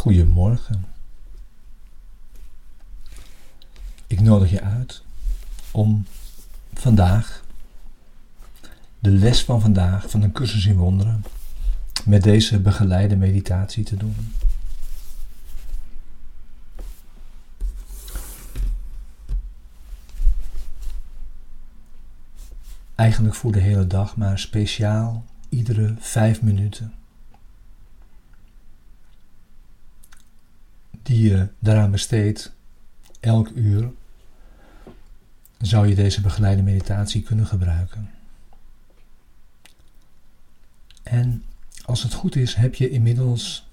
Goedemorgen. Ik nodig je uit om vandaag, de les van vandaag van een cursus in wonderen, met deze begeleide meditatie te doen. Eigenlijk voor de hele dag, maar speciaal iedere vijf minuten. Die je daaraan besteedt, elk uur, zou je deze begeleide meditatie kunnen gebruiken. En als het goed is, heb je inmiddels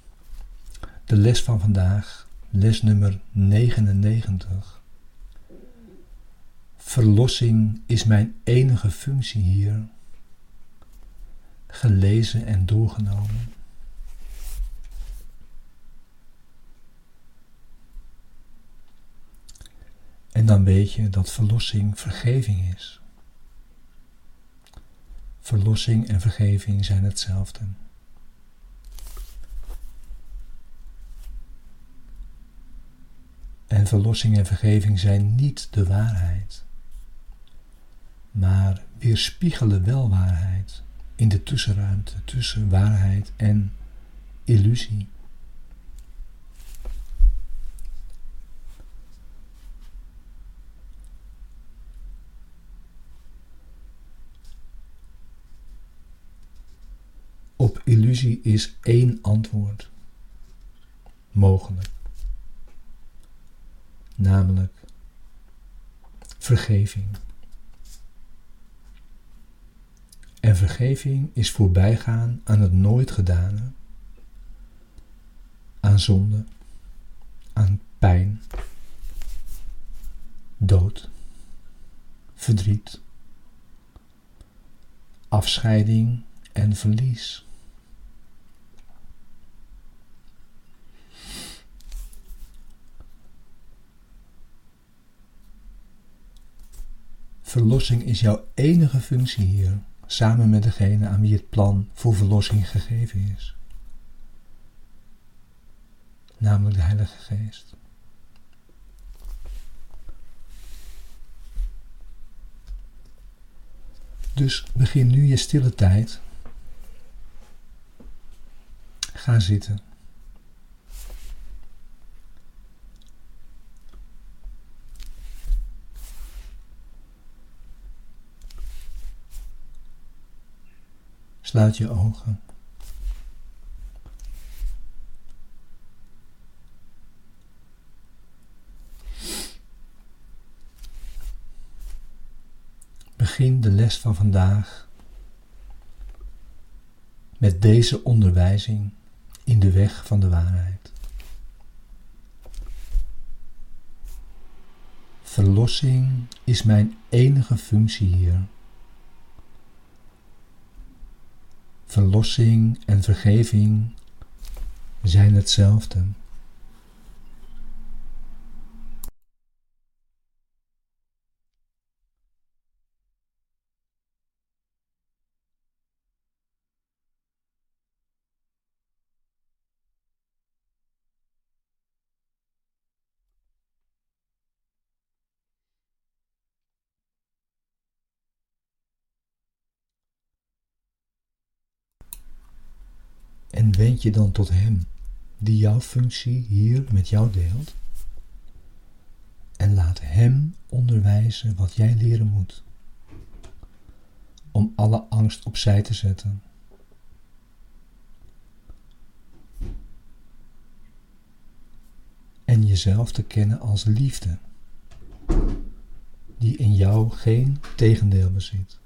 de les van vandaag, les nummer 99 Verlossing is mijn enige functie hier. Gelezen en doorgenomen. En dan weet je dat verlossing vergeving is. Verlossing en vergeving zijn hetzelfde. En verlossing en vergeving zijn niet de waarheid maar weerspiegelen wel waarheid in de tussenruimte tussen waarheid en illusie. Op illusie is één antwoord mogelijk, namelijk vergeving. En vergeving is voorbijgaan aan het nooit gedane, aan zonde, aan pijn, dood, verdriet, afscheiding en verlies. Verlossing is jouw enige functie hier samen met degene aan wie het plan voor verlossing gegeven is, namelijk de Heilige Geest. Dus begin nu je stille tijd. Ga zitten. Sluit je ogen. Begin de les van vandaag met deze onderwijzing in de weg van de waarheid. Verlossing is mijn enige functie hier. Verlossing en vergeving zijn hetzelfde. En wend je dan tot Hem, die jouw functie hier met jou deelt. En laat Hem onderwijzen wat jij leren moet. Om alle angst opzij te zetten. En jezelf te kennen als liefde, die in jou geen tegendeel bezit.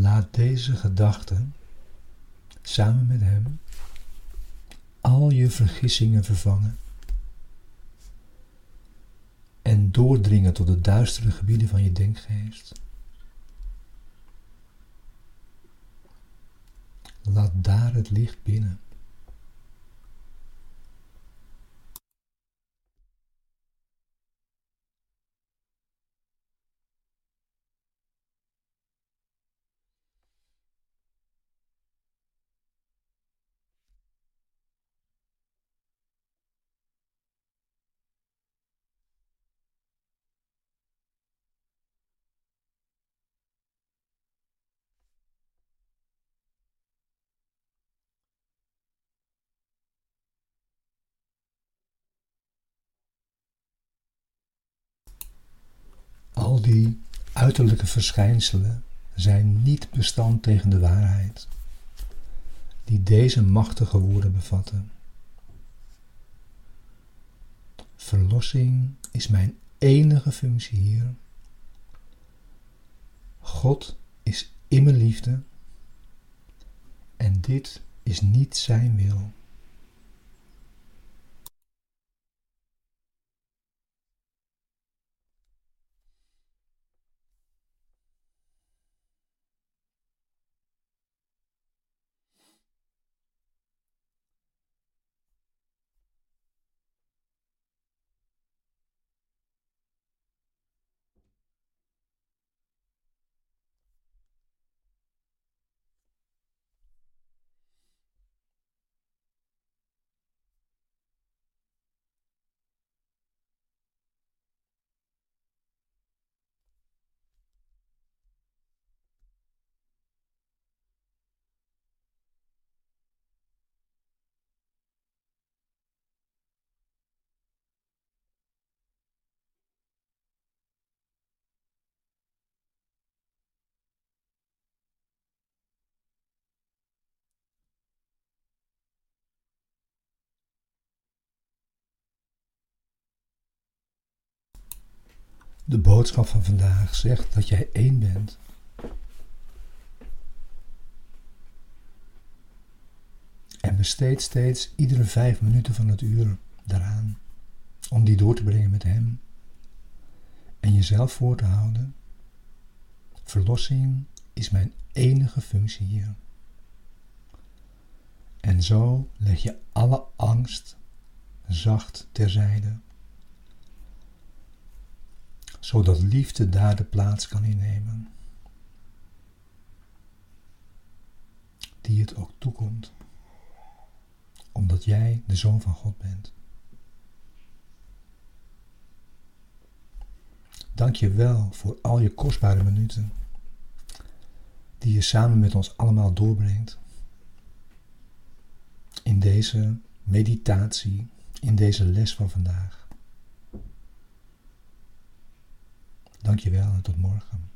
Laat deze gedachten samen met Hem al je vergissingen vervangen en doordringen tot de duistere gebieden van je denkgeest. Laat daar het licht binnen. Al die uiterlijke verschijnselen zijn niet bestand tegen de waarheid die deze machtige woorden bevatten. Verlossing is mijn enige functie hier. God is immer liefde en dit is niet zijn wil. De boodschap van vandaag zegt dat jij één bent. En besteed steeds iedere vijf minuten van het uur daaraan om die door te brengen met Hem. En jezelf voor te houden. Verlossing is mijn enige functie hier. En zo leg je alle angst zacht terzijde zodat liefde daar de plaats kan innemen die het ook toekomt, omdat jij de zoon van God bent. Dank je wel voor al je kostbare minuten die je samen met ons allemaal doorbrengt in deze meditatie, in deze les van vandaag. Dankjewel en tot morgen.